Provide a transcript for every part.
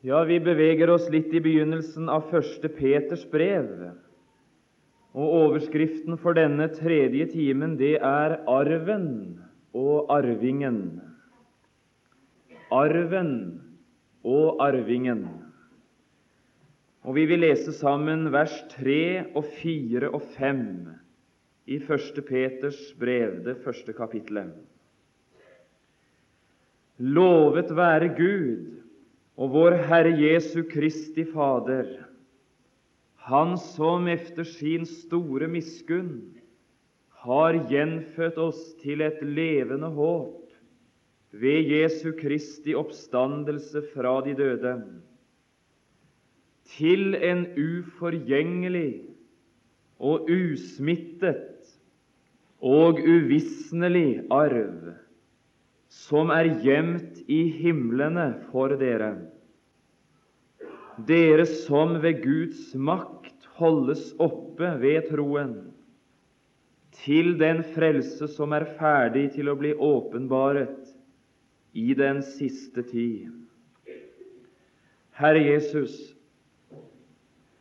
Ja, vi beveger oss litt i begynnelsen av første Peters brev. Og Overskriften for denne tredje timen det er 'Arven og arvingen'. Arven og arvingen. Og Vi vil lese sammen vers 3 og 4 og 5 i første Peters brev, det første kapittelet. Lovet være Gud og vår Herre Jesu Kristi Fader, Han som efter sin store miskunn har gjenfødt oss til et levende håp ved Jesu Kristi oppstandelse fra de døde, til en uforgjengelig og usmittet og uvisnelig arv som er gjemt i himlene for dere, dere som ved Guds makt holdes oppe ved troen, til den frelse som er ferdig til å bli åpenbaret i den siste tid. Herre Jesus,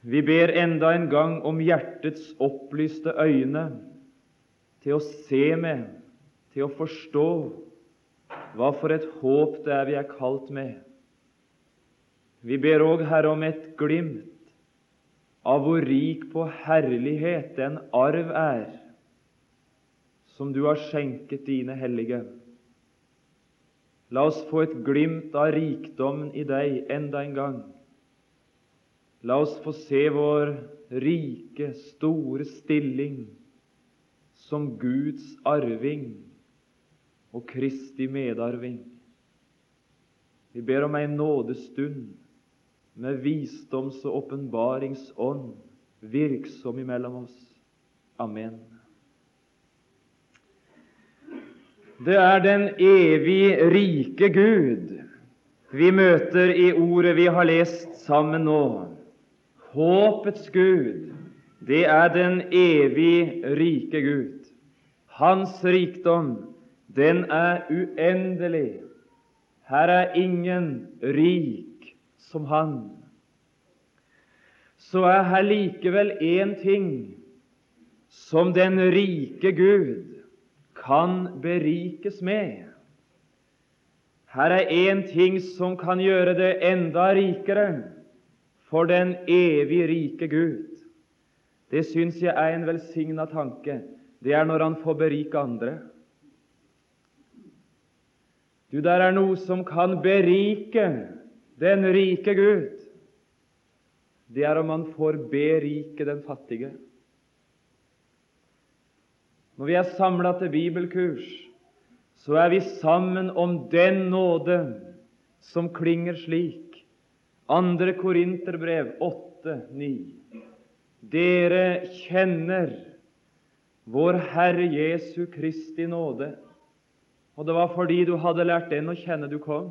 vi ber enda en gang om hjertets opplyste øyne til å se med, til å forstå, hva for et håp det er vi er kalt med. Vi ber òg, Herre, om et glimt av hvor rik på herlighet den arv er som du har skjenket dine hellige. La oss få et glimt av rikdommen i deg enda en gang. La oss få se vår rike, store stilling som Guds arving og Kristi medarving. Vi ber om ei nådestund med visdoms- og åpenbaringsånd virksom imellom oss. Amen. Det er den evig rike Gud vi møter i ordet vi har lest sammen nå. Håpets Gud, det er den evig rike Gud. Hans rikdom den er uendelig. Her er ingen rik som han. Så er her likevel én ting som den rike Gud kan berikes med. Her er én ting som kan gjøre det enda rikere for den evig rike Gud. Det syns jeg er en velsigna tanke. Det er når han får berike andre. Du, der er noe som kan berike den rike Gud. Det er om han får berike den fattige. Når vi er samla til bibelkurs, så er vi sammen om den nåde som klinger slik. Andre Korinterbrev 8,9. Dere kjenner vår Herre Jesu Kristi nåde og det var fordi du hadde lært den å kjenne, du kom.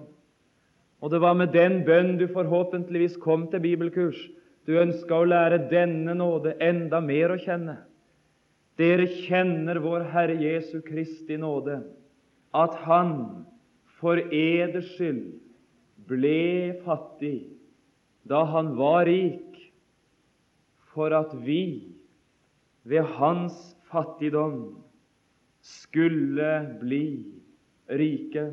Og det var med den bønn du forhåpentligvis kom til bibelkurs. Du ønska å lære denne nåde enda mer å kjenne. Dere kjenner vår Herre Jesu Kristi nåde, at Han for eders skyld ble fattig da Han var rik, for at vi ved Hans fattigdom skulle bli rike.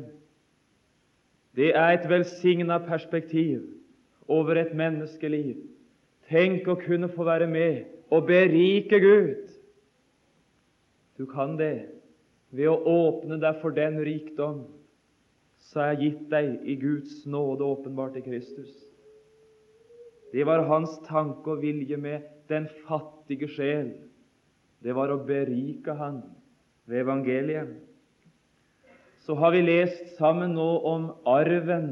Det er et velsigna perspektiv over et menneskeliv. Tenk å kunne få være med og berike Gud. Du kan det ved å åpne deg for den rikdom som er gitt deg i Guds nåde åpenbart i Kristus. Det var hans tanke og vilje med den fattige sjel. Det var å berike han ved evangeliet så har vi lest sammen nå om arven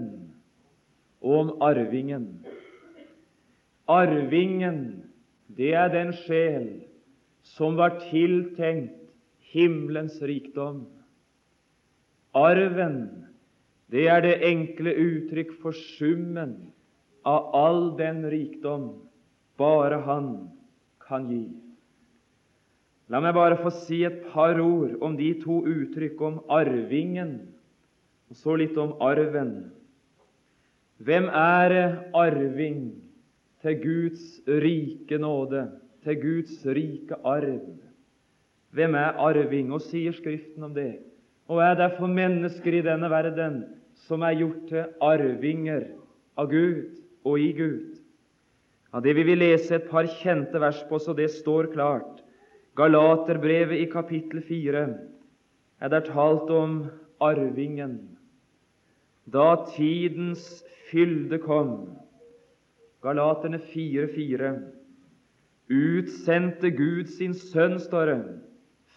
og om arvingen. Arvingen, det er den sjel som var tiltenkt himmelens rikdom. Arven, det er det enkle uttrykk for summen av all den rikdom bare Han kan gi. La meg bare få si et par ord om de to uttrykk om arvingen, og så litt om arven. Hvem er arving til Guds rike nåde, til Guds rike arv? Hvem er arving? Og sier Skriften om det? Og er det for mennesker i denne verden som er gjort til arvinger av Gud og i Gud? Ja, Det vil vi lese et par kjente vers på, så det står klart. Galaterbrevet i kapittel 4 er der talt om arvingen. Da tidens fylde kom, Galaterne 4,4, utsendte Gud sin sønn, står det,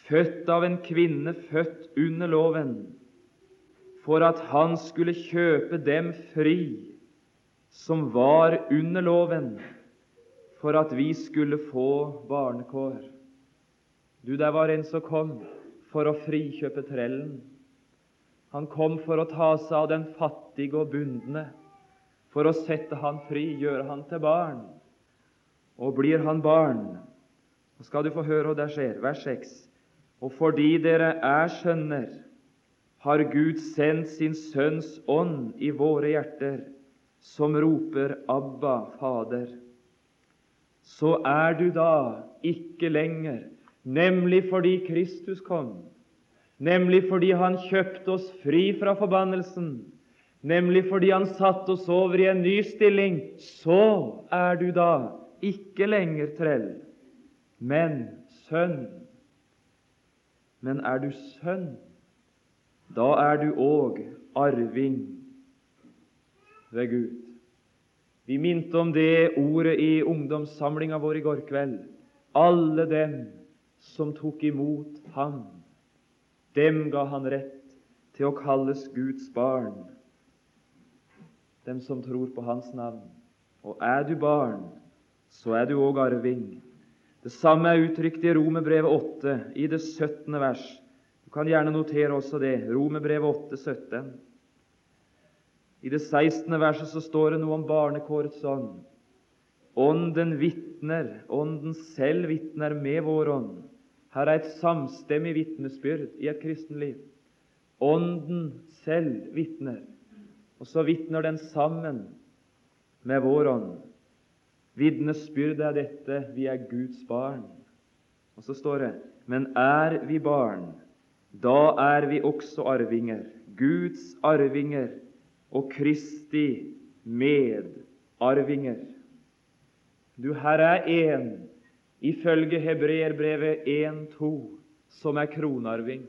født av en kvinne født under loven, for at han skulle kjøpe dem fri som var under loven, for at vi skulle få barnekår. Du, der var en som kom for å frikjøpe trellen. Han kom for å ta seg av den fattige og bundne, for å sette han fri, gjøre han til barn. Og blir han barn, så skal du få høre hva det skjer. Vers 6. Og fordi dere er sønner, har Gud sendt sin Sønns ånd i våre hjerter, som roper 'Abba, Fader'. Så er du da ikke lenger, nemlig fordi Kristus kom, nemlig fordi Han kjøpte oss fri fra forbannelsen, nemlig fordi Han satte oss over i en ny stilling, så er du da ikke lenger trell, men sønn. Men er du sønn, da er du òg arving ved Gud. Vi minte om det ordet i ungdomssamlinga vår i går kveld. Alle dem som tok imot Ham, dem ga Han rett til å kalles Guds barn, dem som tror på Hans navn. Og er du barn, så er du òg arving. Det samme er uttrykt i Romerbrevet 8, i det 17. vers. Du kan gjerne notere også det. Romerbrevet 8, 17. I det 16. verset så står det noe om barnekårets ånd. Ånden vitner, Ånden selv vitner med vår ånd. Her er et samstemmig vitnesbyrd i et kristenliv. Ånden selv vitner, og så vitner den sammen med vår ånd. Vitnesbyrdet er dette vi er Guds barn. Og så står det Men er vi barn, da er vi også arvinger. Guds arvinger og Kristi medarvinger. Du, her er én, ifølge Hebreerbrevet 1.2, som er kronarving.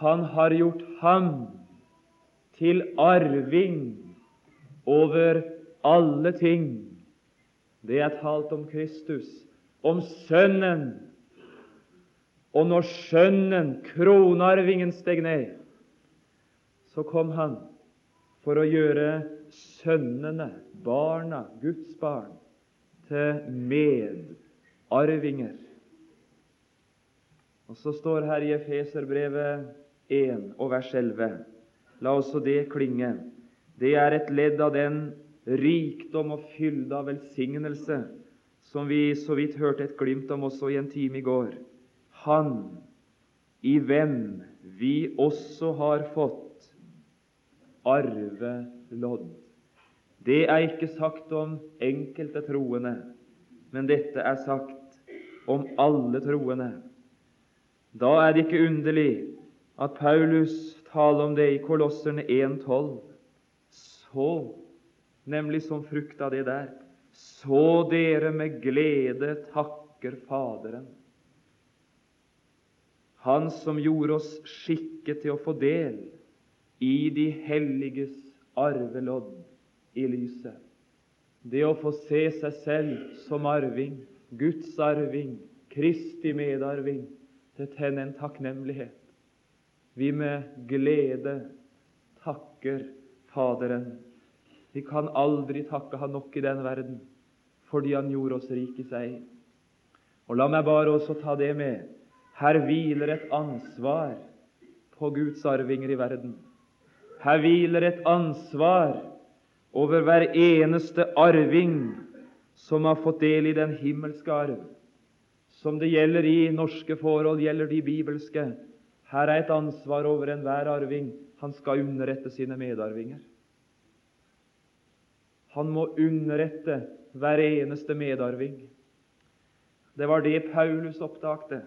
Han har gjort ham til arving over alle ting. Det er talt om Kristus, om Sønnen. Og når Sønnen, kronarvingen, steg ned, så kom han for å gjøre sønnene, barna, Guds barn, til medarvinger. Og Så står her i Efeserbrevet 1 og vers 11. La også det klinge. Det er et ledd av den rikdom og fylde av velsignelse, som vi så vidt hørte et glimt om også i en time i går. Han i hvem vi også har fått arvelodd. Det er ikke sagt om enkelte troende, men dette er sagt om alle troende. Da er det ikke underlig at Paulus taler om det i Kolosserne 1,12. Så nemlig som frukt av det der. Så dere med glede takker Faderen, Han som gjorde oss skikket til å få del i de helliges arvelodd i lyset. Det å få se seg selv som arving, Guds arving, Kristi medarving, det tenner en takknemlighet. Vi med glede takker Faderen vi kan aldri takke Han nok i den verden, fordi Han gjorde oss rik i seg. Og La meg bare også ta det med. Her hviler et ansvar på Guds arvinger i verden. Her hviler et ansvar over hver eneste arving som har fått del i den himmelske arv. Som det gjelder i norske forhold, gjelder de bibelske. Her er et ansvar over enhver arving. Han skal underrette sine medarvinger. Han må underrette hver eneste medarving. Det var det Paulus oppdagte.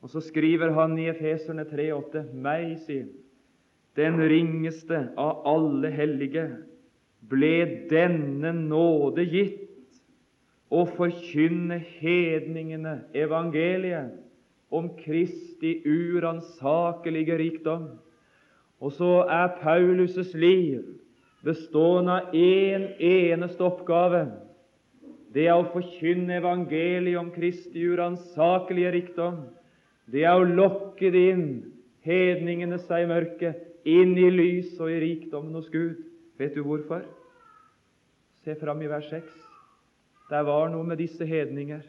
Og så skriver han i Efeserne 3,8.: Meg, sier den ringeste av alle hellige, ble denne nåde gitt å forkynne hedningene evangeliet om Kristi uransakelige rikdom. Og så er Paulus' liv bestående av én en eneste oppgave. Det er å forkynne evangeliet om Kristi uransakelige rikdom. Det er å lokke det inn, hedningene seg i mørket, inn i lys og i rikdommen hos Gud. Vet du hvorfor? Se fram i vers 6. Det var noe med disse hedninger.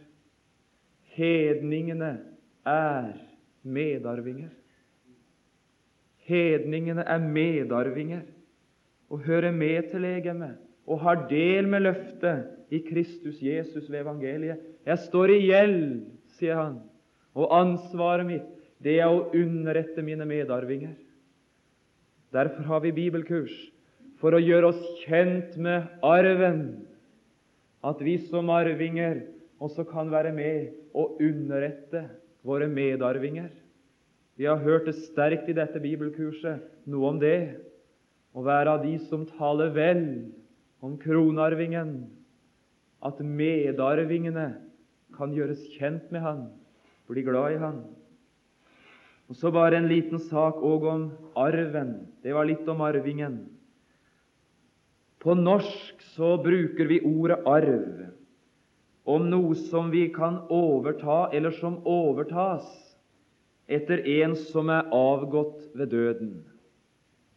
Hedningene er medarvinger. Hedningene er medarvinger og hører med til legemet og har del med løftet i Kristus Jesus ved evangeliet. Jeg står i gjeld, sier han, og ansvaret mitt det er å underrette mine medarvinger. Derfor har vi bibelkurs, for å gjøre oss kjent med arven, at vi som arvinger også kan være med og underrette våre medarvinger. Vi har hørt det sterkt i dette bibelkurset, noe om det. Å være av de som taler vel om kronarvingen, at medarvingene kan gjøres kjent med han, bli glad i han. Og Så bare en liten sak òg om arven. Det var litt om arvingen. På norsk så bruker vi ordet arv om noe som vi kan overta, eller som overtas etter en som er avgått ved døden.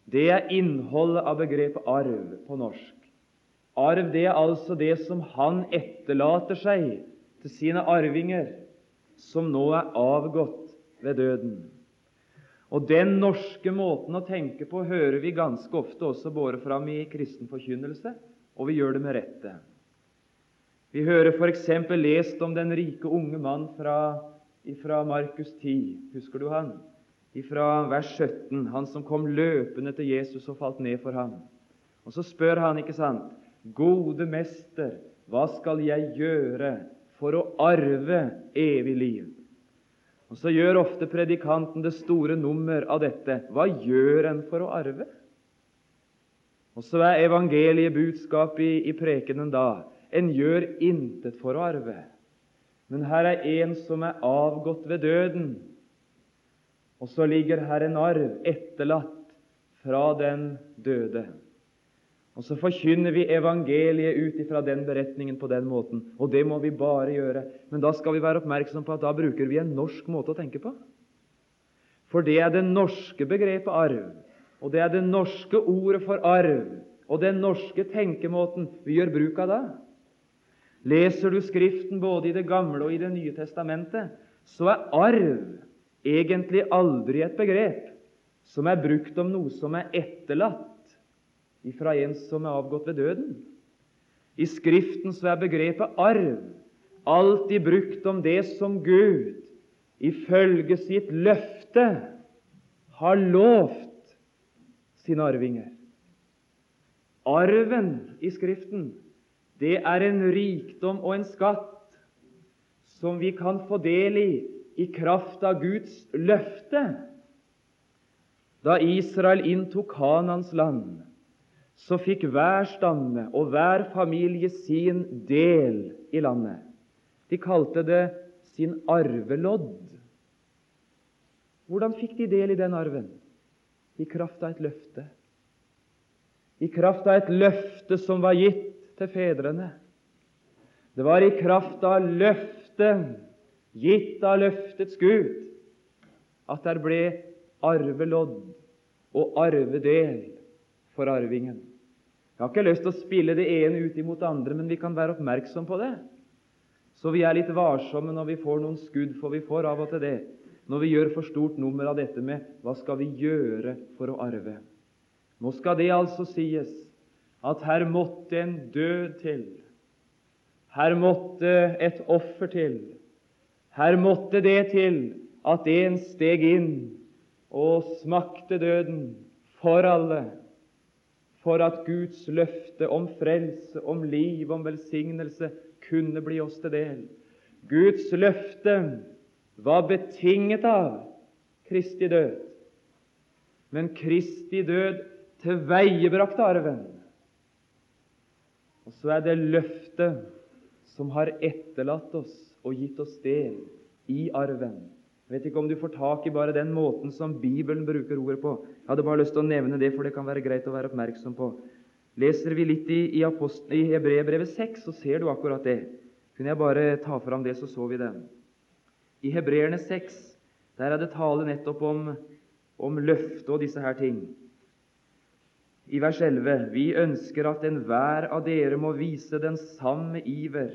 Det er innholdet av begrepet arv på norsk. Arv det er altså det som han etterlater seg til sine arvinger, som nå er avgått ved døden. Og Den norske måten å tenke på hører vi ganske ofte også båret fram i kristen forkynnelse, og vi gjør det med rette. Vi hører f.eks. lest om den rike unge mann fra, fra Markus 10. Husker du han? Fra vers 17. Han som kom løpende til Jesus og falt ned for ham. Og Så spør han, ikke sant, Gode mester, hva skal jeg gjøre for å arve evig liv? Og Så gjør ofte predikanten det store nummer av dette. Hva gjør en for å arve? Og så er evangeliet budskapet i, i prekenen da en gjør intet for å arve. Men her er en som er avgått ved døden, og så ligger her en arv etterlatt fra den døde. Og Så forkynner vi evangeliet ut ifra den beretningen på den måten. Og det må vi bare gjøre. Men da skal vi være oppmerksom på at da bruker vi en norsk måte å tenke på. For det er det norske begrepet arv, og det er det norske ordet for arv, og den norske tenkemåten vi gjør bruk av da. Leser du Skriften både i Det gamle og i Det nye testamentet, så er arv egentlig aldri et begrep som er brukt om noe som er etterlatt ifra en som er avgått ved døden. I Skriften så er begrepet arv alltid brukt om det som Gud ifølge sitt løfte har lovt sine arvinger. Arven i Skriften det er en rikdom og en skatt som vi kan få del i i kraft av Guds løfte. Da Israel inntok Kanans land, så fikk hver stamme og hver familie sin del i landet. De kalte det sin arvelodd. Hvordan fikk de del i den arven? I kraft av et løfte. I kraft av et løfte som var gitt til fedrene. Det var i kraft av løftet, gitt av løftets Gud, at der ble arvelodd og arvedel for arvingen. Jeg har ikke lyst til å spille det ene ut imot det andre, men vi kan være oppmerksom på det. Så vi er litt varsomme når vi får noen skudd, for vi får av og til det når vi gjør for stort nummer av dette med hva skal vi gjøre for å arve. Nå skal det altså sies at her måtte en død til. Her måtte et offer til. Her måtte det til at en steg inn og smakte døden for alle, for at Guds løfte om frelse, om liv, om velsignelse kunne bli oss til del. Guds løfte var betinget av Kristi død, men Kristi død tilveiebrakte arven. Og så er det løftet som har etterlatt oss og gitt oss del i arven. Jeg vet ikke om du får tak i bare den måten som Bibelen bruker ordet på. Jeg hadde bare lyst til å nevne det, for det kan være greit å være oppmerksom på. Leser vi litt i, i, i Hebreerbrevet 6, så ser du akkurat det. Kunne jeg bare ta fram det, så så vi det. I Hebreerne 6 der er det tale nettopp om, om løftet og disse her ting. I vers 11.: Vi ønsker at enhver av dere må vise den samme iver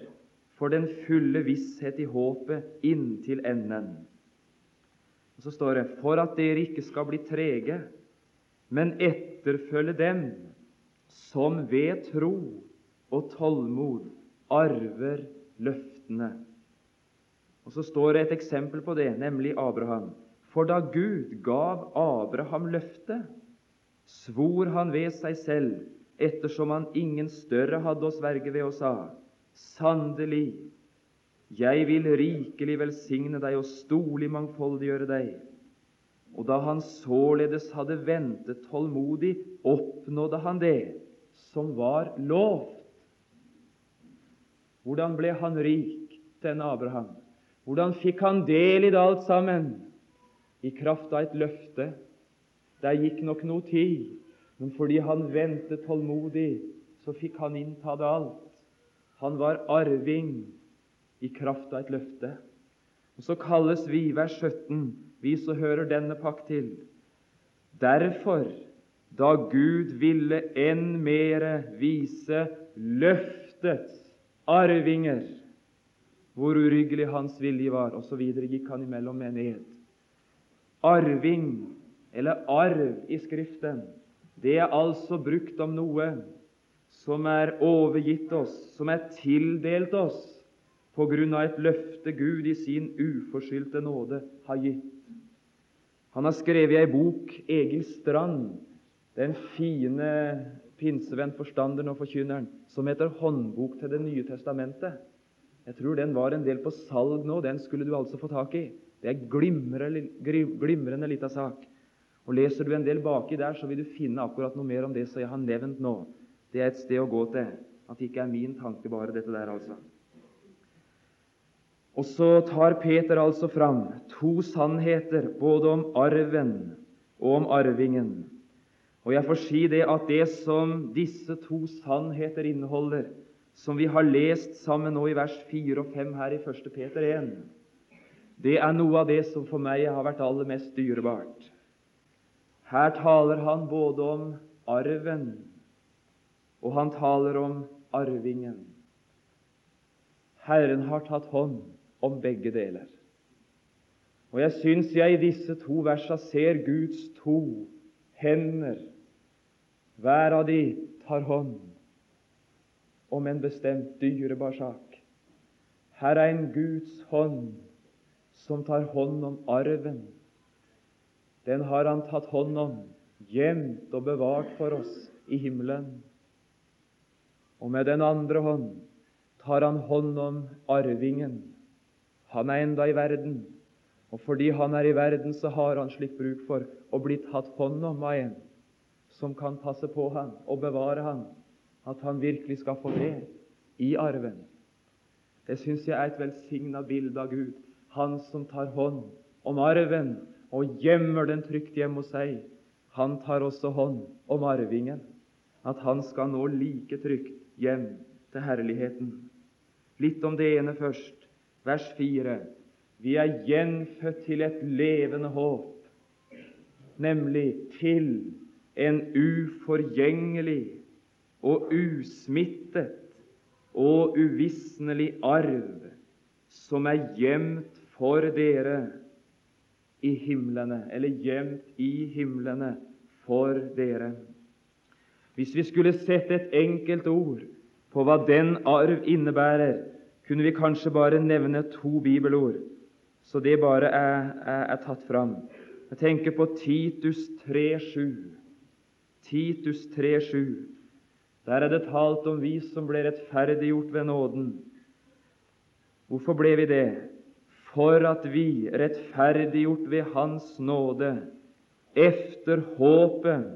for den fulle visshet i håpet inntil enden. Og Så står det for at dere ikke skal bli trege, men etterfølge dem som ved tro og tålmod arver løftene. Og Så står det et eksempel på det, nemlig Abraham. For da Gud gav Abraham løftet, svor han ved seg selv, ettersom han ingen større hadde å sverge ved, og sa:" Sannelig, jeg vil rikelig velsigne deg og storlig mangfoldiggjøre deg. Og da han således hadde ventet tålmodig, oppnådde han det som var lovt. Hvordan ble han rik, denne Abraham? Hvordan fikk han del i det alt sammen? I kraft av et løfte. Der gikk nok noe tid, men fordi han ventet tålmodig, så fikk han innta det alt. Han var arving i kraft av et løfte. Og Så kalles vi, vers 17, vi som hører denne pakt til. Derfor, da Gud ville enn mere vise løftets arvinger hvor uryggelig hans vilje var, osv., gikk han imellom med ned. Arving, eller arv i Skriften, det er altså brukt om noe som er overgitt oss, som er tildelt oss på grunn av et løfte Gud i sin uforskyldte nåde har gitt. Han har skrevet ei bok, Egil Strand, den fine pinsevenn, forstanderen og forkynneren, som heter 'Håndbok til Det nye testamentet'. Jeg tror den var en del på salg nå. Den skulle du altså få tak i. Det er glimrende, glimrende lita sak. Og Leser du en del baki der, så vil du finne akkurat noe mer om det som jeg har nevnt nå. Det er et sted å gå til. At det ikke er min tanke bare, dette der, altså. Og så tar Peter altså fram to sannheter både om arven og om arvingen. Og jeg får si det at det som disse to sannheter inneholder, som vi har lest sammen nå i vers 4 og 5 her i 1. Peter 1, det er noe av det som for meg har vært aller mest dyrebart. Her taler han både om arven, og han taler om arvingen. Herren har tatt hånd om begge deler. Og jeg syns jeg i disse to versa ser Guds to hender. Hver av de tar hånd om en bestemt dyrebar sak. Her er en Guds hånd som tar hånd om arven. Den har Han tatt hånd om, gjemt og bevart for oss i himmelen. Og med den andre hånd tar Han hånd om arvingen han er enda i verden, og fordi han er i verden, så har han slik bruk for å bli tatt hånd om av en som kan passe på han og bevare han, at han virkelig skal få det i arven. Det syns jeg er et velsigna bilde av Gud. Han som tar hånd om arven og gjemmer den trygt hjemme hos seg. Han tar også hånd om arvingen, at han skal nå like trygt hjem til herligheten. Litt om det ene først vers 4. Vi er gjenfødt til et levende håp, nemlig til en uforgjengelig og usmittet og uvisnelig arv som er gjemt for dere i himlene, eller gjemt i himlene for dere. Hvis vi skulle sette et enkelt ord på hva den arv innebærer, kunne vi kanskje bare nevne to bibelord, så det bare er, er, er tatt fram. Jeg tenker på Titus 3,7. Titus 3,7. Der er det talt om vi som ble rettferdiggjort ved nåden. Hvorfor ble vi det? For at vi, rettferdiggjort ved Hans nåde, efter håpet,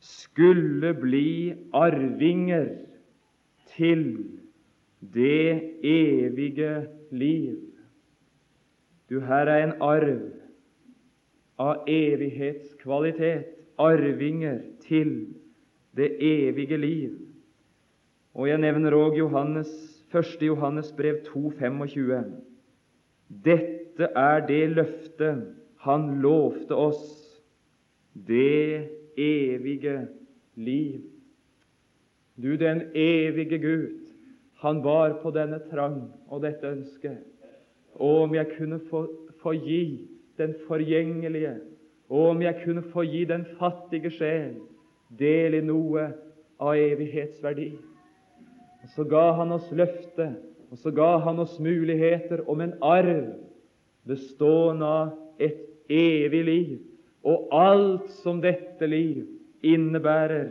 skulle bli arvinger til det evige liv. Du, her er en arv av evighetskvalitet, arvinger til det evige liv. Og jeg nevner òg Johannes, 1. Johannes brev 2,25. Dette er det løftet han lovte oss, det evige liv. Du, den evige Gud, han var på denne trang og dette ønsket. Og om jeg kunne få, få gi den forgjengelige, og om jeg kunne få gi den fattige sjel del i noe av evighetsverdi. Og Så ga han oss løfte, og så ga han oss muligheter om en arv bestående av et evig liv, og alt som dette liv innebærer,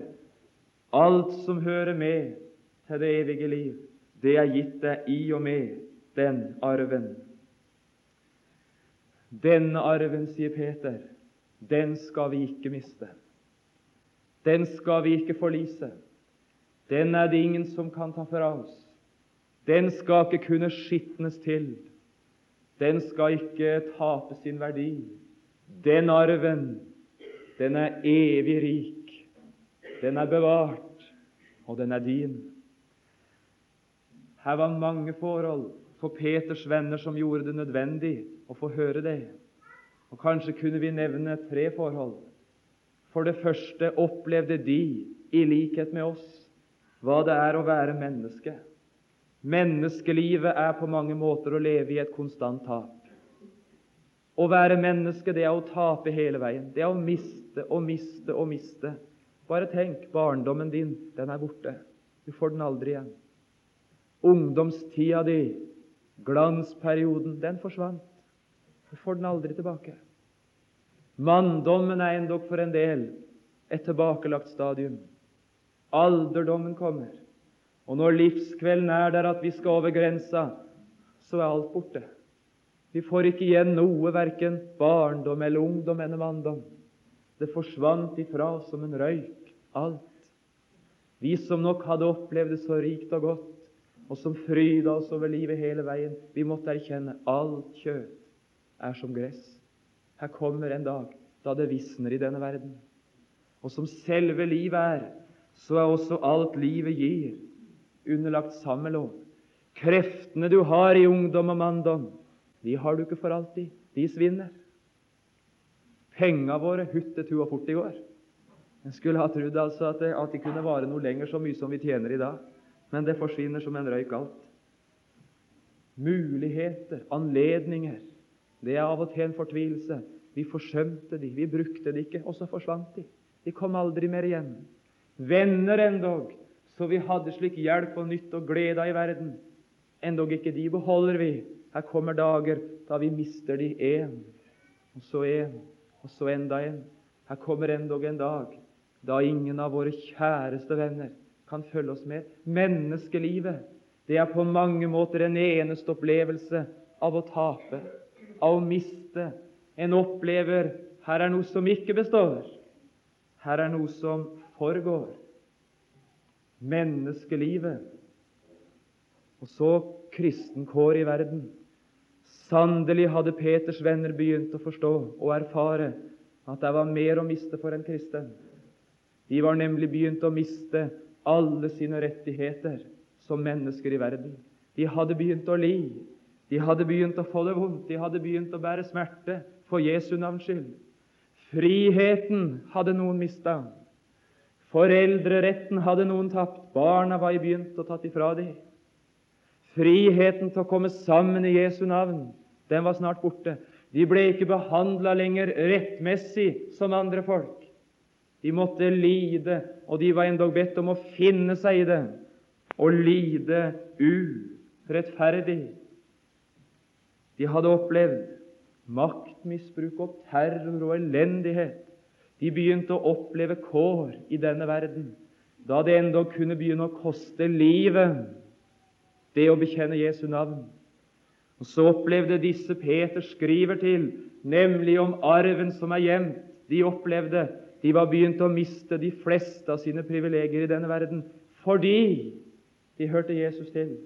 alt som hører med til det evige liv, det er gitt deg i og med den arven. Denne arven, sier Peter, den skal vi ikke miste. Den skal vi ikke forlise. Den er det ingen som kan ta fra oss. Den skal ikke kunne skitnes til. Den skal ikke tape sin verdi. Den arven, den er evig rik. Den er bevart, og den er din. Her var mange forhold for Peters venner som gjorde det nødvendig å få høre det. Og Kanskje kunne vi nevne tre forhold. For det første opplevde de, i likhet med oss, hva det er å være menneske. Menneskelivet er på mange måter å leve i et konstant tap. Å være menneske, det er å tape hele veien. Det er å miste og miste og miste. Bare tenk, barndommen din, den er borte. Du får den aldri igjen. Ungdomstida di, glansperioden, den forsvant. Du får den aldri tilbake. Manndommen er endog for en del et tilbakelagt stadium. Alderdommen kommer, og når livskvelden er der at vi skal over grensa, så er alt borte. Vi får ikke igjen noe, verken barndom eller ungdom eller manndom. Det forsvant ifra som en røyk, alt. Vi som nok hadde opplevd det så rikt og godt, og som fryda oss over livet hele veien, vi måtte erkjenne alt kjøtt er som gress. Her kommer en dag da det visner i denne verden. Og som selve livet er, så er også alt livet gir, underlagt samme lov. Kreftene du har i ungdom og manndom, de har du ikke for alltid. De svinner. Penga våre huttet hu og fort i går. En skulle ha trodd altså at de kunne vare noe lenger, så mye som vi tjener i dag. Men det forsvinner som en røyk, alt. Muligheter, anledninger, det er av og til en fortvilelse. Vi forsømte de, vi brukte de ikke, og så forsvant de. De kom aldri mer igjen. Venner endog, så vi hadde slik hjelp og nytt og glede i verden. Endog ikke de beholder vi. Her kommer dager da vi mister de én, og så én, og så enda en. Her kommer endog en dag da ingen av våre kjæreste venner kan følge oss med. Menneskelivet, det er på mange måter en eneste opplevelse av å tape, av å miste. En opplever her er noe som ikke består. Her er noe som foregår. Menneskelivet. Og så kristenkår i verden. Sannelig hadde Peters venner begynt å forstå og erfare at det var mer å miste for en kristen. De var nemlig begynt å miste alle sine rettigheter som mennesker i verden. De hadde begynt å li. De hadde begynt å få det vondt. De hadde begynt å bære smerte for Jesu navns skyld. Friheten hadde noen mista. Foreldreretten hadde noen tapt. Barna var i begynt å tatt ifra dem. Friheten til å komme sammen i Jesu navn, den var snart borte. De ble ikke behandla lenger rettmessig som andre folk. De måtte lide, og de var endog bedt om å finne seg i det og lide urettferdig. De hadde opplevd maktmisbruk og terror og elendighet. De begynte å oppleve kår i denne verden, da det endog kunne begynne å koste livet, det å bekjenne Jesu navn. Og Så opplevde disse Peter skriver til, nemlig om arven som er gjemt. De opplevde de var begynt å miste de fleste av sine privilegier i denne verden fordi de hørte Jesus til.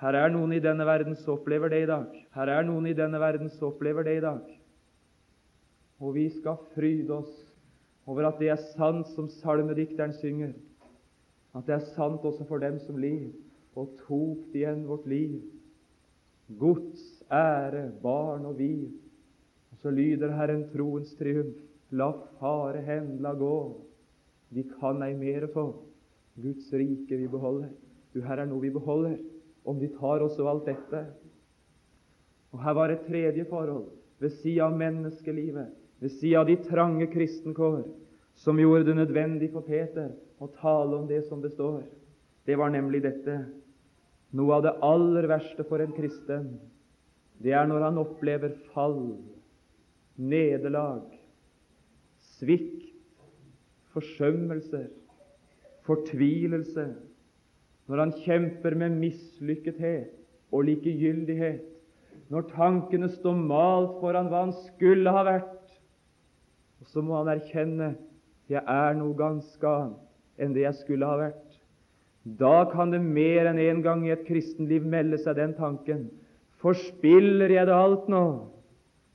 Her er noen i denne verden som opplever det i dag. Her er noen i denne verden som opplever det i dag. Og vi skal fryde oss over at det er sant som salmedikteren synger, at det er sant også for dem som liv, og tok igjen vårt liv. Gods ære, barn og vi. Og så lyder Herren troens triumf. La fare hen, la gå. Vi kan ei mere få. Guds rike vi beholder. Du, her er noe vi beholder, om vi tar oss av alt dette. Og Her var et tredje forhold ved sida av menneskelivet, ved sida av de trange kristenkår, som gjorde det nødvendig for Peter å tale om det som består. Det var nemlig dette noe av det aller verste for en kristen, det er når han opplever fall, nederlag, svikt, forsømmelser, fortvilelse, når han kjemper med mislykkethet og likegyldighet, når tankene står malt foran hva han skulle ha vært, og så må han erkjenne jeg er noe ganske annet enn det jeg skulle ha vært. Da kan det mer enn en gang i et kristenliv melde seg den tanken Forspiller jeg det alt nå,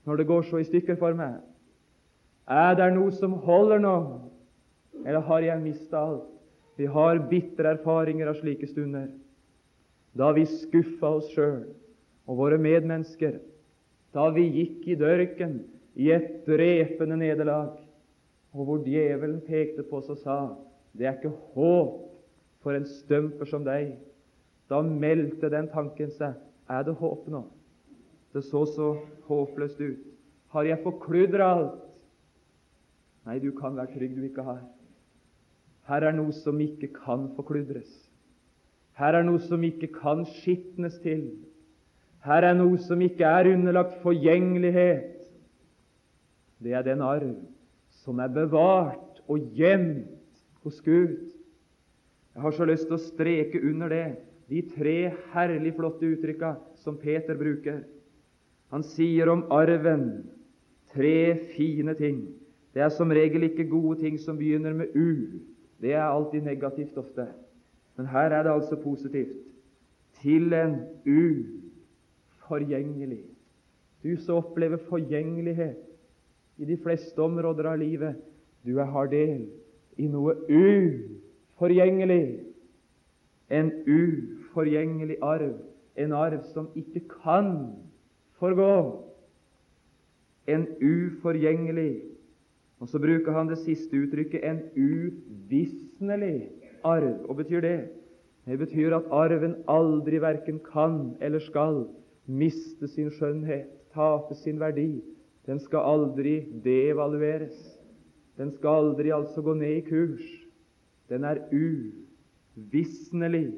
når det går så i stykker for meg? Er det noe som holder nå, eller har jeg mista alt? Vi har bitre erfaringer av slike stunder, da vi skuffa oss sjøl og våre medmennesker, da vi gikk i dørken i et drepende nederlag, og hvor djevelen pekte på oss og sa det er ikke håp for en stømper som deg. Da meldte den tanken seg er det håp nå? Det så så håpløst ut. Har jeg forkludra alt? Nei, du kan være trygg du ikke har. Her er noe som ikke kan forkludres. Her er noe som ikke kan skitnes til. Her er noe som ikke er underlagt forgjengelighet. Det er den arv som er bevart og gjemt hos Gud. Jeg har så lyst til å streke under det, de tre herlig flotte uttrykka som Peter bruker. Han sier om arven tre fine ting. Det er som regel ikke gode ting som begynner med U. Det er alltid negativt ofte. Men her er det altså positivt. Til en uforgjengelig. Du som opplever forgjengelighet i de fleste områder av livet, du har del i noe uforgjengelig. En uforgjengelig arv. En arv som ikke kan forgå. En uforgjengelig Og så bruker han det siste uttrykket en uvisnelig arv. Hva betyr det? Det betyr at arven aldri verken kan eller skal miste sin skjønnhet, tape sin verdi. Den skal aldri devalueres. Den skal aldri altså gå ned i kurs. Den er uvisnelig.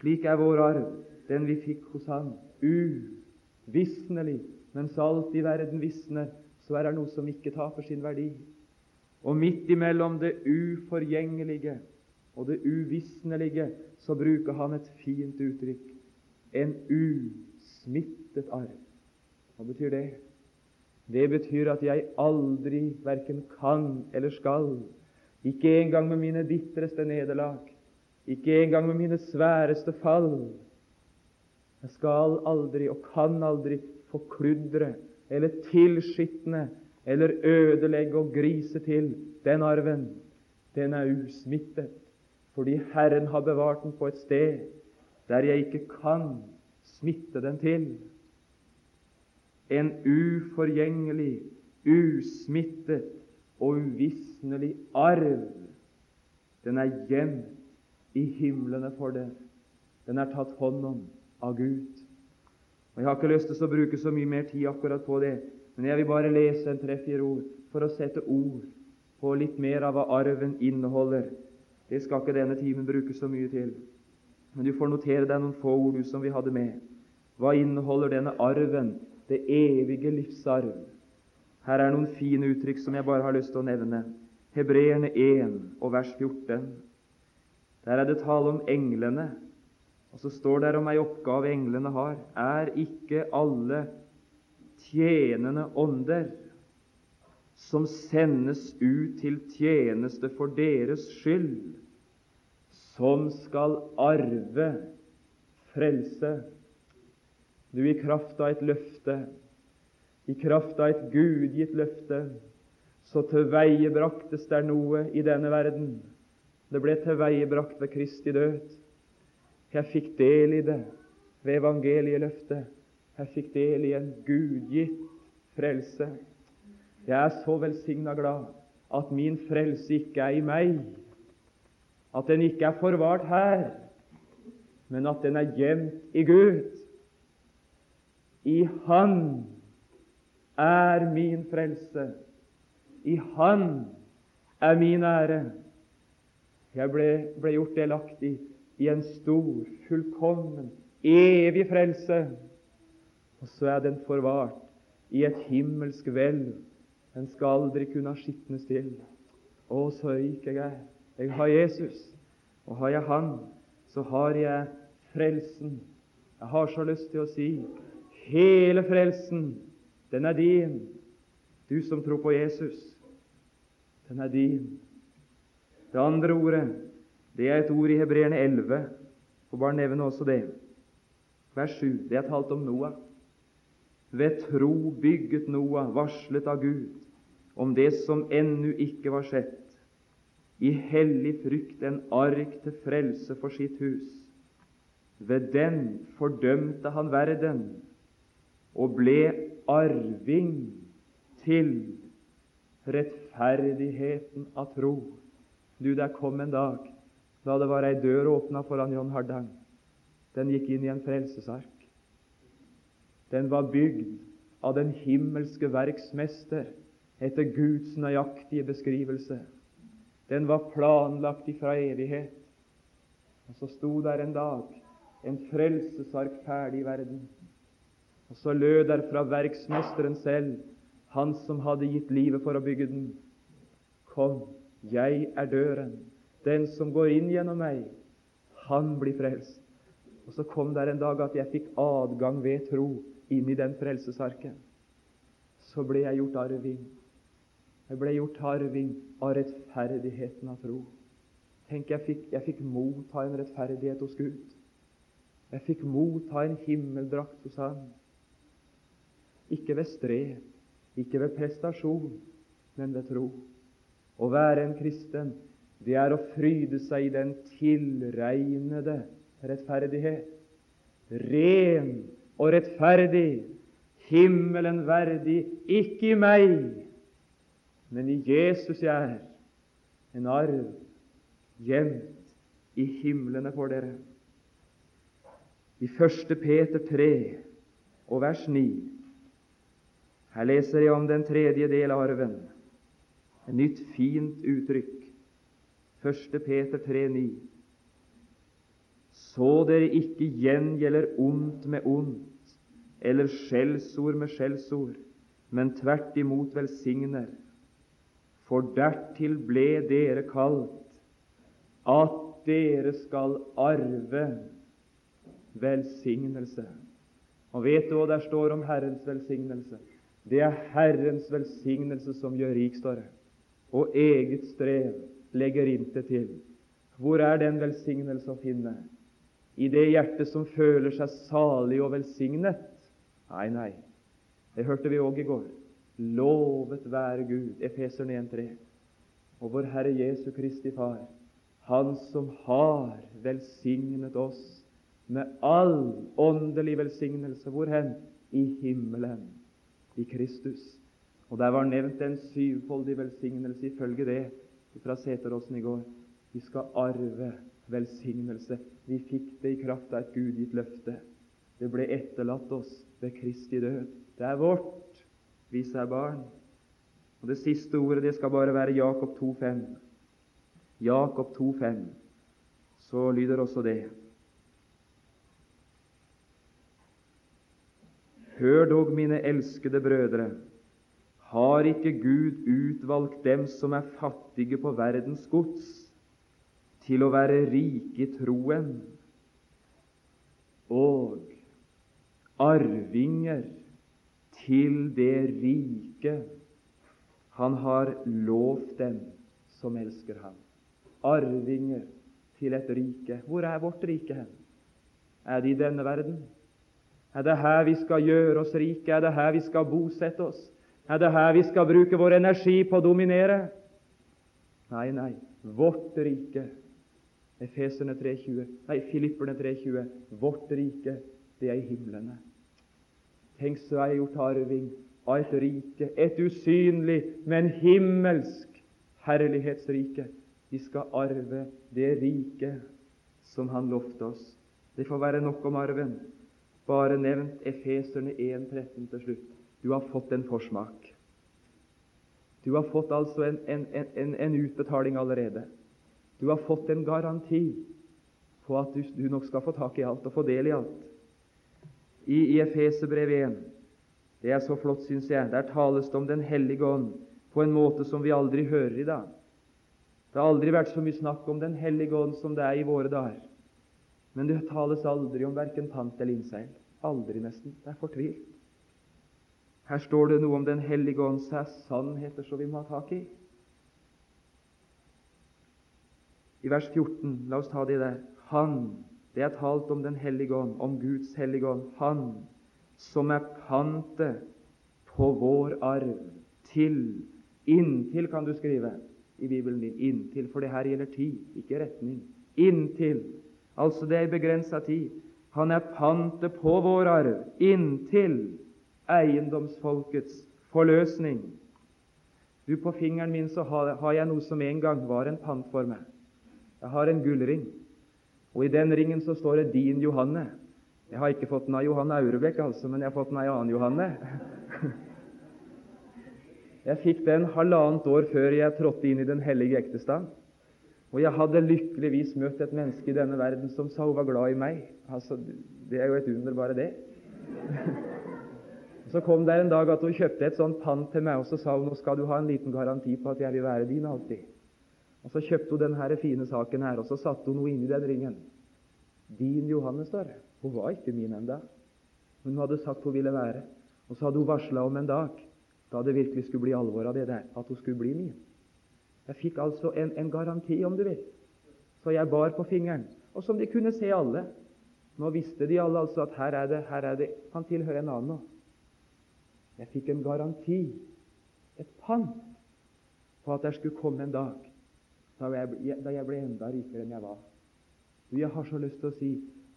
Slik er vår arv, den vi fikk hos Han. Uvisnelig. Mens alt i verden visner, så er det noe som ikke taper sin verdi. Og midt imellom det uforgjengelige og det uvisnelige så bruker han et fint uttrykk. En usmittet arv. Hva betyr det? Det betyr at jeg aldri verken kan eller skal ikke engang med mine bitreste nederlag, ikke engang med mine sværeste fall. Jeg skal aldri og kan aldri forkludre eller tilskitne eller ødelegge og grise til den arven. Den er usmittet, fordi Herren har bevart den på et sted der jeg ikke kan smitte den til. En uforgjengelig, usmittet og uvisnelig arv. Den er gjemt i himlene for det. Den er tatt hånd om av Gud. Og Jeg har ikke lyst til å bruke så mye mer tid akkurat på det, men jeg vil bare lese en tre-fire ord for å sette ord på litt mer av hva arven inneholder. Det skal ikke denne timen bruke så mye til. Men du får notere deg noen få ord du som vi hadde med. Hva inneholder denne arven, det evige livsarv? Her er noen fine uttrykk som jeg bare har lyst til å nevne. Hebreerne 1 og vers 14. Der er det tale om englene. Og så står det om ei oppgave englene har. Er ikke alle tjenende ånder som sendes ut til tjeneste for deres skyld, som skal arve frelse? Du, i kraft av et løfte i kraft av et gudgitt løfte, så tilveiebraktes der noe i denne verden. Det ble tilveiebrakt ved Kristi død. Jeg fikk del i det ved evangelieløftet. Jeg fikk del i en gudgitt frelse. Jeg er så velsigna glad at min frelse ikke er i meg, at den ikke er forvart her, men at den er gjemt i Gud. I Han er min frelse. I Han er min ære. Jeg ble, ble gjort delaktig i en stor, fullkommen, evig frelse. Og så er den forvart i et himmelsk hvelv. Den skal aldri kunne skitnes til. Å, så rik jeg er. Jeg har Jesus, og har jeg Han, så har jeg frelsen. Jeg har så lyst til å si hele frelsen den er din, du som tror på Jesus. Den er din. Det andre ordet, det er et ord i Hebreerne 11. Får bare nevne også det. Vers 7. Det er talt om Noah. Ved tro bygget Noah, varslet av Gud, om det som ennu ikke var sett, i hellig frykt en ark til frelse for sitt hus. Ved den fordømte han verden og ble arving til rettferdigheten av tro. Du, der kom en dag da det var ei dør åpna foran John Hardang. Den gikk inn i en frelsesark. Den var bygd av den himmelske verksmester etter Guds nøyaktige beskrivelse. Den var planlagt ifra evighet. Og så sto der en dag en frelsesark ferdig i verden. Og så lød der fra verksmesteren selv, han som hadde gitt livet for å bygge den. Kom, jeg er døren. Den som går inn gjennom meg, han blir frelst. Og så kom det en dag at jeg fikk adgang ved tro inn i den frelsesarken. Så ble jeg gjort arving. Jeg ble gjort arving av rettferdigheten av tro. Tenk, jeg fikk, jeg fikk motta en rettferdighet hos Gud. Jeg fikk motta en himmeldrakt hos Han. Ikke ved strev, ikke ved prestasjon, men ved tro. Å være en kristen, det er å fryde seg i den tilregnede rettferdighet. Ren og rettferdig, himmelen verdig, ikke i meg, men i Jesus jeg er, en arv gjemt i himlene for dere. I 1. Peter 3 og vers 9 her leser jeg om den tredje del av arven. Et nytt, fint uttrykk. 1. Peter 3,9. Så dere ikke gjengjelder ondt med ondt, eller skjellsord med skjellsord, men tvert imot velsigner. For dertil ble dere kalt, at dere skal arve velsignelse. Og vet du hva der står om Herrens velsignelse? Det er Herrens velsignelse som gjør rik, står. Og eget strev legger intet til. Hvor er den velsignelse å finne? I det hjertet som føler seg salig og velsignet? Nei, nei. Det hørte vi òg i går. Lovet være Gud, Efeseren 1,3. Og vår Herre Jesu Kristi Far, Han som har velsignet oss med all åndelig velsignelse. Hvor hen? I himmelen i Kristus. Og Der var nevnt en syvfoldig velsignelse ifølge det fra Seteråsen i går. Vi skal arve velsignelse. Vi fikk det i kraft av et gudgitt løfte. Det ble etterlatt oss ved Kristi død. Det er vårt, vi er barn. Og Det siste ordet det skal bare være Jakob 2,5. Jakob 2,5. Så lyder også det. Hør dog, mine elskede brødre, har ikke Gud utvalgt dem som er fattige på verdens gods, til å være rike i troen og arvinger til det rike han har lovt dem som elsker ham. Arvinger til et rike. Hvor er vårt rike hen? Er det i denne verden? Er det her vi skal gjøre oss rike? Er det her vi skal bosette oss? Er det her vi skal bruke vår energi på å dominere? Nei, nei. Vårt rike Efeserne 3,20. Nei, Filipperne 3,20. Vårt rike, det er i himlene. Tenk så er jeg gjort arving av et rike, et usynlig, men himmelsk herlighetsrike. Vi skal arve det riket som Han lovte oss. Det får være nok om arven. Bare nevnt Efeserne 1,13 til slutt. Du har fått en forsmak. Du har fått altså en, en, en, en utbetaling allerede. Du har fått en garanti på at du, du, nok skal få tak i alt og få del i alt. I, i Efeserbrevet 1 Det er så flott, syns jeg. Der tales det om Den hellige ånd på en måte som vi aldri hører i dag. Det har aldri vært så mye snakk om Den hellige ånd som det er i våre dager. Men det tales aldri om verken pant eller innseil. Aldri, nesten. Det er fortvilt. Her står det noe om Den hellige ånds sannheter som vi må ha tak i. i vers 14. La oss ta det der. Han, det er talt om Den hellige ånd, om Guds hellige ånd. Han som er pantet på vår arv til Inntil kan du skrive i Bibelen din. Inntil, for det her gjelder tid, ikke retning. Inntil. Altså det er begrensa tid. Han er pantet på vår arv inntil eiendomsfolkets forløsning. Du, På fingeren min så har, jeg noe som en gang var en pant for meg. Jeg har en gullring, og i den ringen så står det 'Din Johanne'. Jeg har ikke fått den av Johanne Aurebekk, altså, men jeg har fått den av en annen Johanne. Jeg fikk den halvannet år før jeg trådte inn i den hellige ektestand. Og jeg hadde lykkeligvis møtt et menneske i denne verden som sa hun var glad i meg. Altså, Det er jo et under, bare det. Så kom det en dag at hun kjøpte et sånt pant til meg, og så sa hun nå skal du ha en liten garanti på at jeg vil være din alltid. Og Så kjøpte hun denne fine saken her, og så satte hun noe inni den ringen. Din Johannes, står det. Hun var ikke min enda, hun hadde sagt hun ville være. Og så hadde hun varsla om en dag da det virkelig skulle bli alvor av det der, at hun skulle bli min. Jeg fikk altså en, en garanti, om du vil. Så jeg bar på fingeren, og som de kunne se alle. Nå visste de alle altså at her er det, her er det Han tilhører en annen nå. Jeg fikk en garanti, et pant, på at det skulle komme en dag da jeg, da jeg ble enda rikere enn jeg var. Jeg har så lyst til å si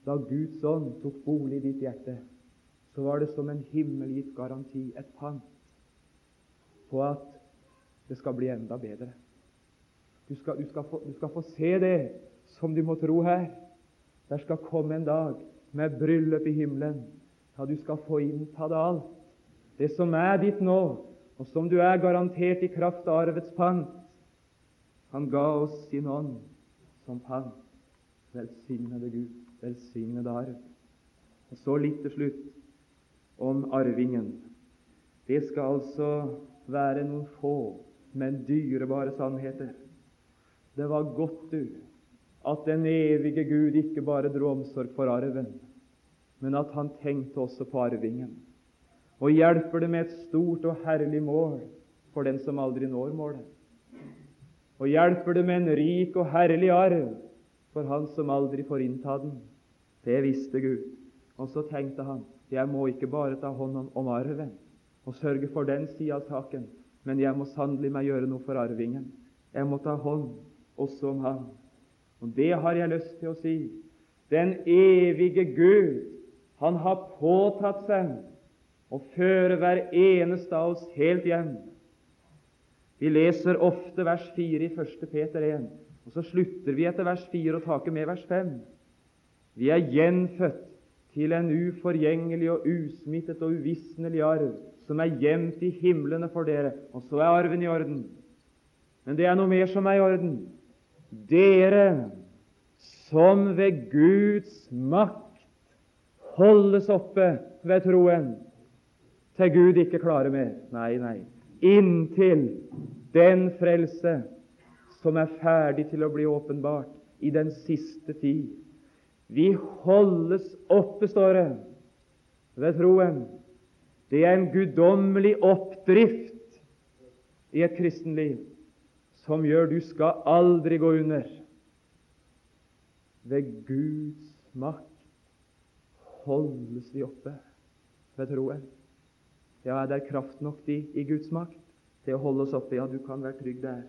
da Guds ånd tok bolig i ditt hjerte, så var det som en himmelgitt garanti, et pant, på at det skal bli enda bedre. Du skal, du, skal få, du skal, få, se det som du må tro her. Der skal komme en dag med bryllup i himmelen, da du skal få innta det alt. Det som er ditt nå, og som du er garantert i kraft av arvets pant, han ga oss sin ånd som pant. Velsignede Gud, velsignede arv. Og Så litt til slutt om arvingen. Det skal altså være noen få, men dyrebare sannheter. Det var godt, du, at den evige Gud ikke bare dro omsorg for arven, men at han tenkte også på arvingen. Og hjelper det med et stort og herlig mål for den som aldri når målet og hjelper det med en rik og herlig arv for han som aldri får innta den. Det visste Gud. Og så tenkte han jeg må ikke bare ta hånd om arven og sørge for den sida av saken, men jeg må sannelig meg gjøre noe for arvingen. Jeg må ta hånd også om han. Og det har jeg lyst til å si. Den evige Gud, han har påtatt seg å føre hver eneste av oss helt hjem vi leser ofte vers 4 i 1. Peter 1, og så slutter vi etter vers 4 og taker med vers 5. Vi er gjenfødt til en uforgjengelig og usmittet og uvisnelig arv, som er gjemt i himlene for dere, og så er arven i orden. Men det er noe mer som er i orden. Dere som ved Guds makt holdes oppe ved troen, til Gud ikke klarer mer. Nei, nei. inntil den frelse som er ferdig til å bli åpenbart i den siste tid. Vi holdes oppe, står det, ved troen. Det er en guddommelig oppdrift i et kristenliv som gjør du skal aldri gå under. Ved Guds makt holdes vi oppe ved troen. Ja, er det kraft nok i, i Guds makt til å holde oss oppe? Ja, du kan være trygg der.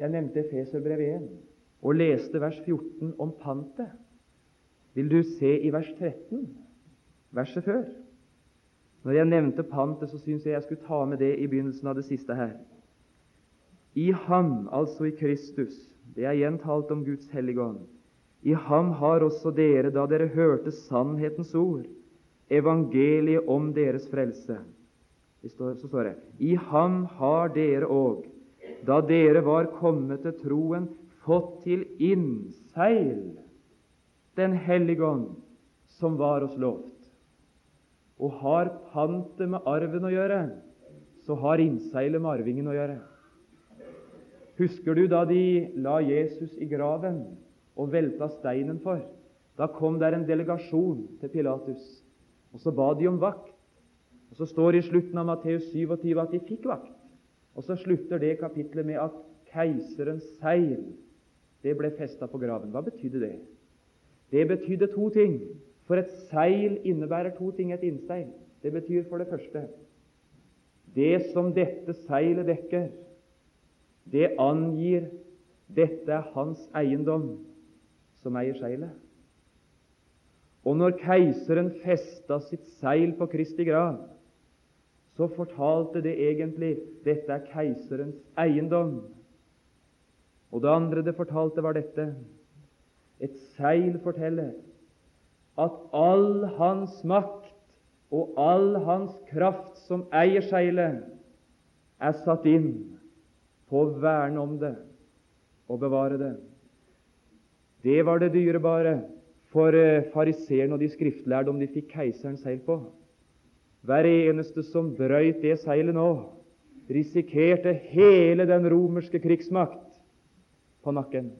Jeg nevnte Feserbrevet 1 og leste vers 14 om pantet. Vil du se i vers 13, verset før? Når jeg nevnte pantet, så syns jeg jeg skulle ta med det i begynnelsen av det siste her. I ham, altså i Kristus, det er igjen talt om Guds hellige ånd, i ham har også dere, da dere hørte sannhetens ord, evangeliet om deres frelse. Så står det I ham har dere òg, da dere var kommet til troen, fått til innseil Den hellige ånd, som var oss lovt. Og har pantet med arven å gjøre, så har innseilet med arvingen å gjøre. Husker du da de la Jesus i graven og velta steinen for? Da kom der en delegasjon til Pilatus, og så ba de om vakt. Og Så står det i slutten av Matteus 27 at de fikk vakt. Og så slutter det kapitlet med at keiserens seil det ble festa på graven. Hva betydde det? Det betydde to ting. For et seil innebærer to ting et innseil. Det betyr for det første det som dette seilet dekker, det angir dette er hans eiendom som eier seilet. Og når keiseren festa sitt seil på Kristi grav, så fortalte det egentlig dette er keiserens eiendom. Og det andre det fortalte, var dette. Et seil forteller at all hans makt og all hans kraft som eier seilet, er satt inn på å verne om det og bevare det. Det var det dyrebare for eh, fariseerne og de skriftlærde om de fikk keiserens seil på. Hver eneste som brøyt det seilet nå, risikerte hele den romerske krigsmakt på nakken.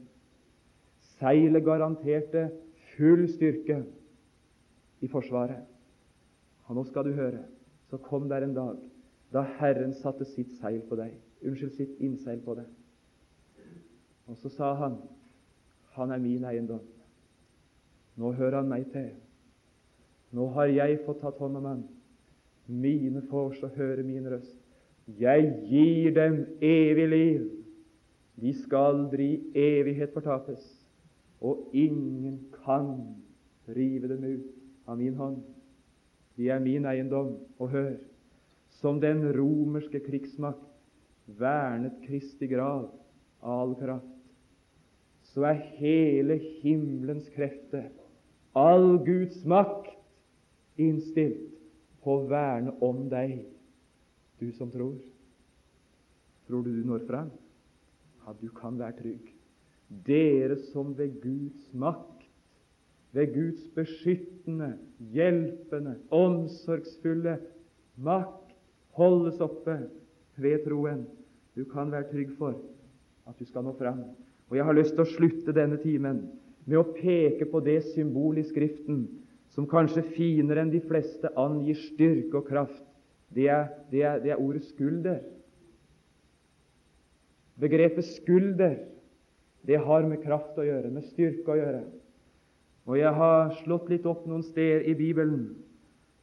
Seilet garanterte full styrke i forsvaret. Og nå skal du høre, så kom der en dag da Herren satte sitt seil på deg, unnskyld, sitt innseil på deg. Og så sa han, han er min eiendom. Nå hører han meg til. Nå har jeg fått tatt hånd om han. Mine får så høre min røst. Jeg gir dem evig liv. De skal aldri i evighet fortapes, og ingen kan rive dem ut av min hånd. De er min eiendom. Og hør, som den romerske krigsmakt vernet Kristi grav av all kraft, så er hele himmelens krefter, all Guds makt, innstilt på å verne om deg, du som tror. Tror du du når fram? Ja, du kan være trygg. Dere som ved Guds makt, ved Guds beskyttende, hjelpende, omsorgsfulle makt holdes oppe ved troen. Du kan være trygg for at du skal nå fram. Og Jeg har lyst til å slutte denne timen med å peke på det symbol i Skriften som kanskje finere enn de fleste angir styrke og kraft, det er, det er, det er ordet skulder. Begrepet skulder det har med kraft å gjøre, med styrke å gjøre. Og Jeg har slått litt opp noen steder i Bibelen,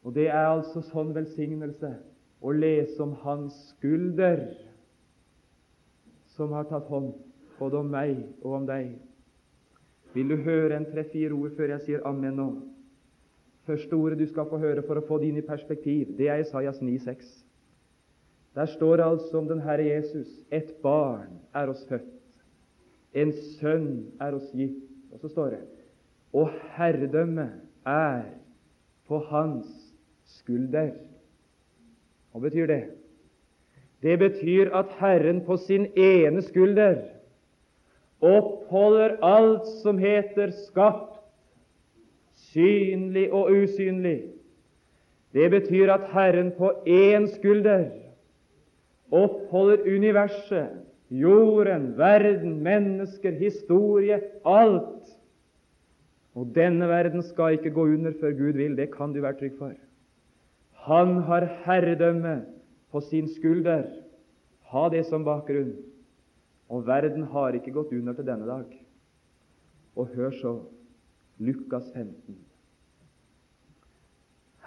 og det er altså sånn velsignelse å lese om Hans skulder, som har tatt hånd både om meg og om deg. Vil du høre en tre-fire ord før jeg sier amen nå? Første ordet du skal få høre for å få det inn i perspektiv, det er Isaias 9,6. Der står altså om den Herre Jesus et barn er oss født, en sønn er oss gitt. Og så står det og herredømmet er på hans skulder. Hva betyr det? Det betyr at Herren på sin ene skulder oppholder alt som heter skapt synlig og usynlig. Det betyr at Herren på én skulder oppholder universet, jorden, verden, mennesker, historie, alt. Og denne verden skal ikke gå under før Gud vil. Det kan du være trygg for. Han har herredømme på sin skulder. Ha det som bakgrunn. Og verden har ikke gått under til denne dag. Og hør så Lukas 15.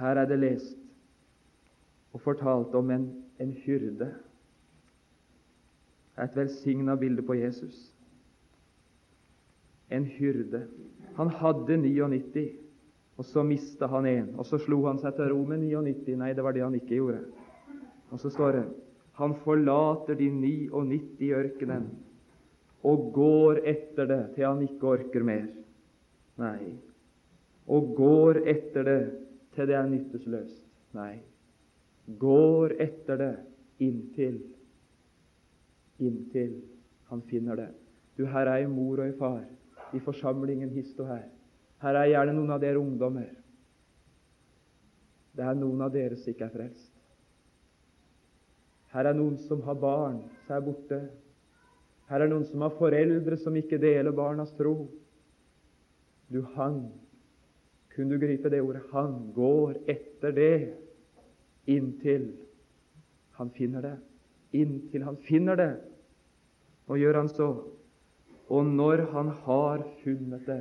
Her er det lest og fortalt om en, en hyrde. Et velsigna bilde på Jesus. En hyrde. Han hadde 99, og så mista han en. Og så slo han seg til ro med 99. Nei, det var det han ikke gjorde. Og så står det han forlater de 99 i ørkenen og går etter det til han ikke orker mer. Nei. Og går etter det til det er nyttesløst. Nei. Går etter det inntil inntil han finner det. Du, her er ei mor og ei far i forsamlingen hist og her. Her er gjerne noen av dere ungdommer. Det er noen av dere som ikke er frelst. Her er noen som har barn som er borte. Her er noen som har foreldre som ikke deler barnas tro. Du, han Kunne du gripe det ordet? Han går etter det inntil han finner det. Inntil han finner det. Og gjør han så. Og når han har funnet det,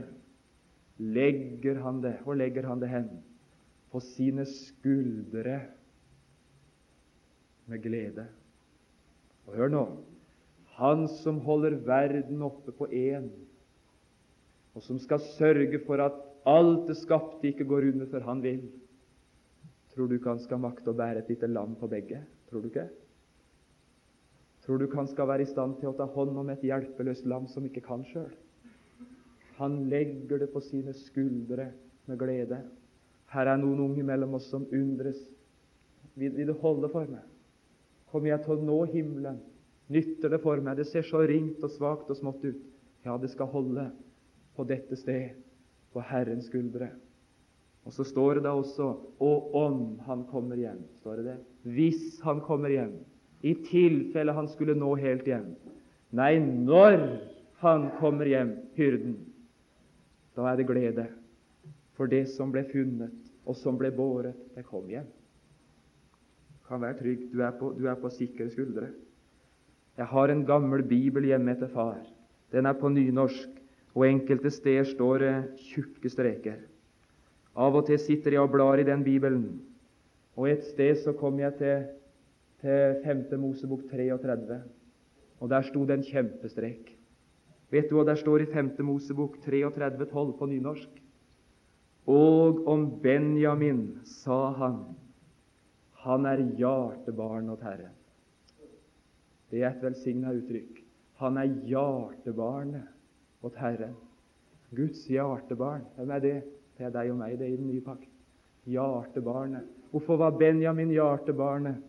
legger han det, og legger han det hen? På sine skuldre med glede. Og hør nå Han som holder verden oppe på én, og som skal sørge for at alt det skapte ikke går under før han vil. Tror du ikke han skal makte å bære et lite lam på begge? Tror du ikke? Tror du ikke han skal være i stand til å ta hånd om et hjelpeløst lam som ikke kan sjøl? Han legger det på sine skuldre med glede. Her er noen unge mellom oss som undres. Vil, vil du holde for meg? Kommer jeg til å nå himmelen? Nytter det for meg? Det ser så ringt og svakt og smått ut. Ja, det skal holde på dette sted, på Herrens skuldre. Og så står det da også 'og om han kommer hjem'. står det det? Hvis han kommer hjem. I tilfelle han skulle nå helt hjem. Nei, når han kommer hjem, hyrden, da er det glede. For det som ble funnet, og som ble båret, det kom hjem kan være trygg. Du er på, du er på sikre skuldre. Jeg har en gammel bibel hjemme etter far. Den er på nynorsk, og enkelte steder står det tjukke streker. Av og til sitter jeg og blar i den bibelen, og et sted så kom jeg til, til 5. Mosebok 33, og der sto det en kjempestrek. Vet du hva der står i 5. Mosebok 33, 12 på nynorsk? Og om Benjamin sa han han er hjertebarn åt Herren. Det er et velsigna uttrykk. Han er hjertebarnet åt Herren. Guds hjertebarn. Hvem er det? Det er deg og meg, det er i den nye pakt. Hjertebarnet. Hvorfor var Benjamin hjertebarnet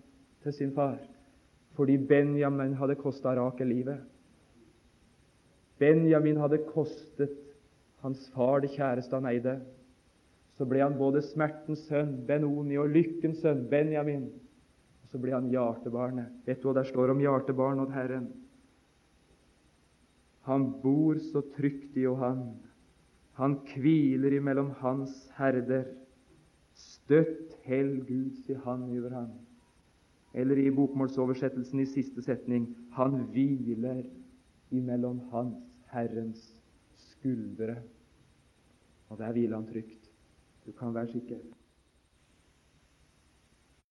til sin far? Fordi Benjamin hadde kosta Rakel livet. Benjamin hadde kostet hans far det kjæreste han eide så ble han både smertens sønn, Benoni, og lykkens sønn, Benjamin. Og så ble han hjertebarnet. Vet du hva der står om hjertebarn åt Herren? Han bor så trygt i Johan. han. Hviler imellom hans herder. Støtt hell Guds i han over han. Eller i bokmålsoversettelsen i siste setning han hviler imellom hans Herrens skuldre. Og der hviler han trygt. Du kan være sikker.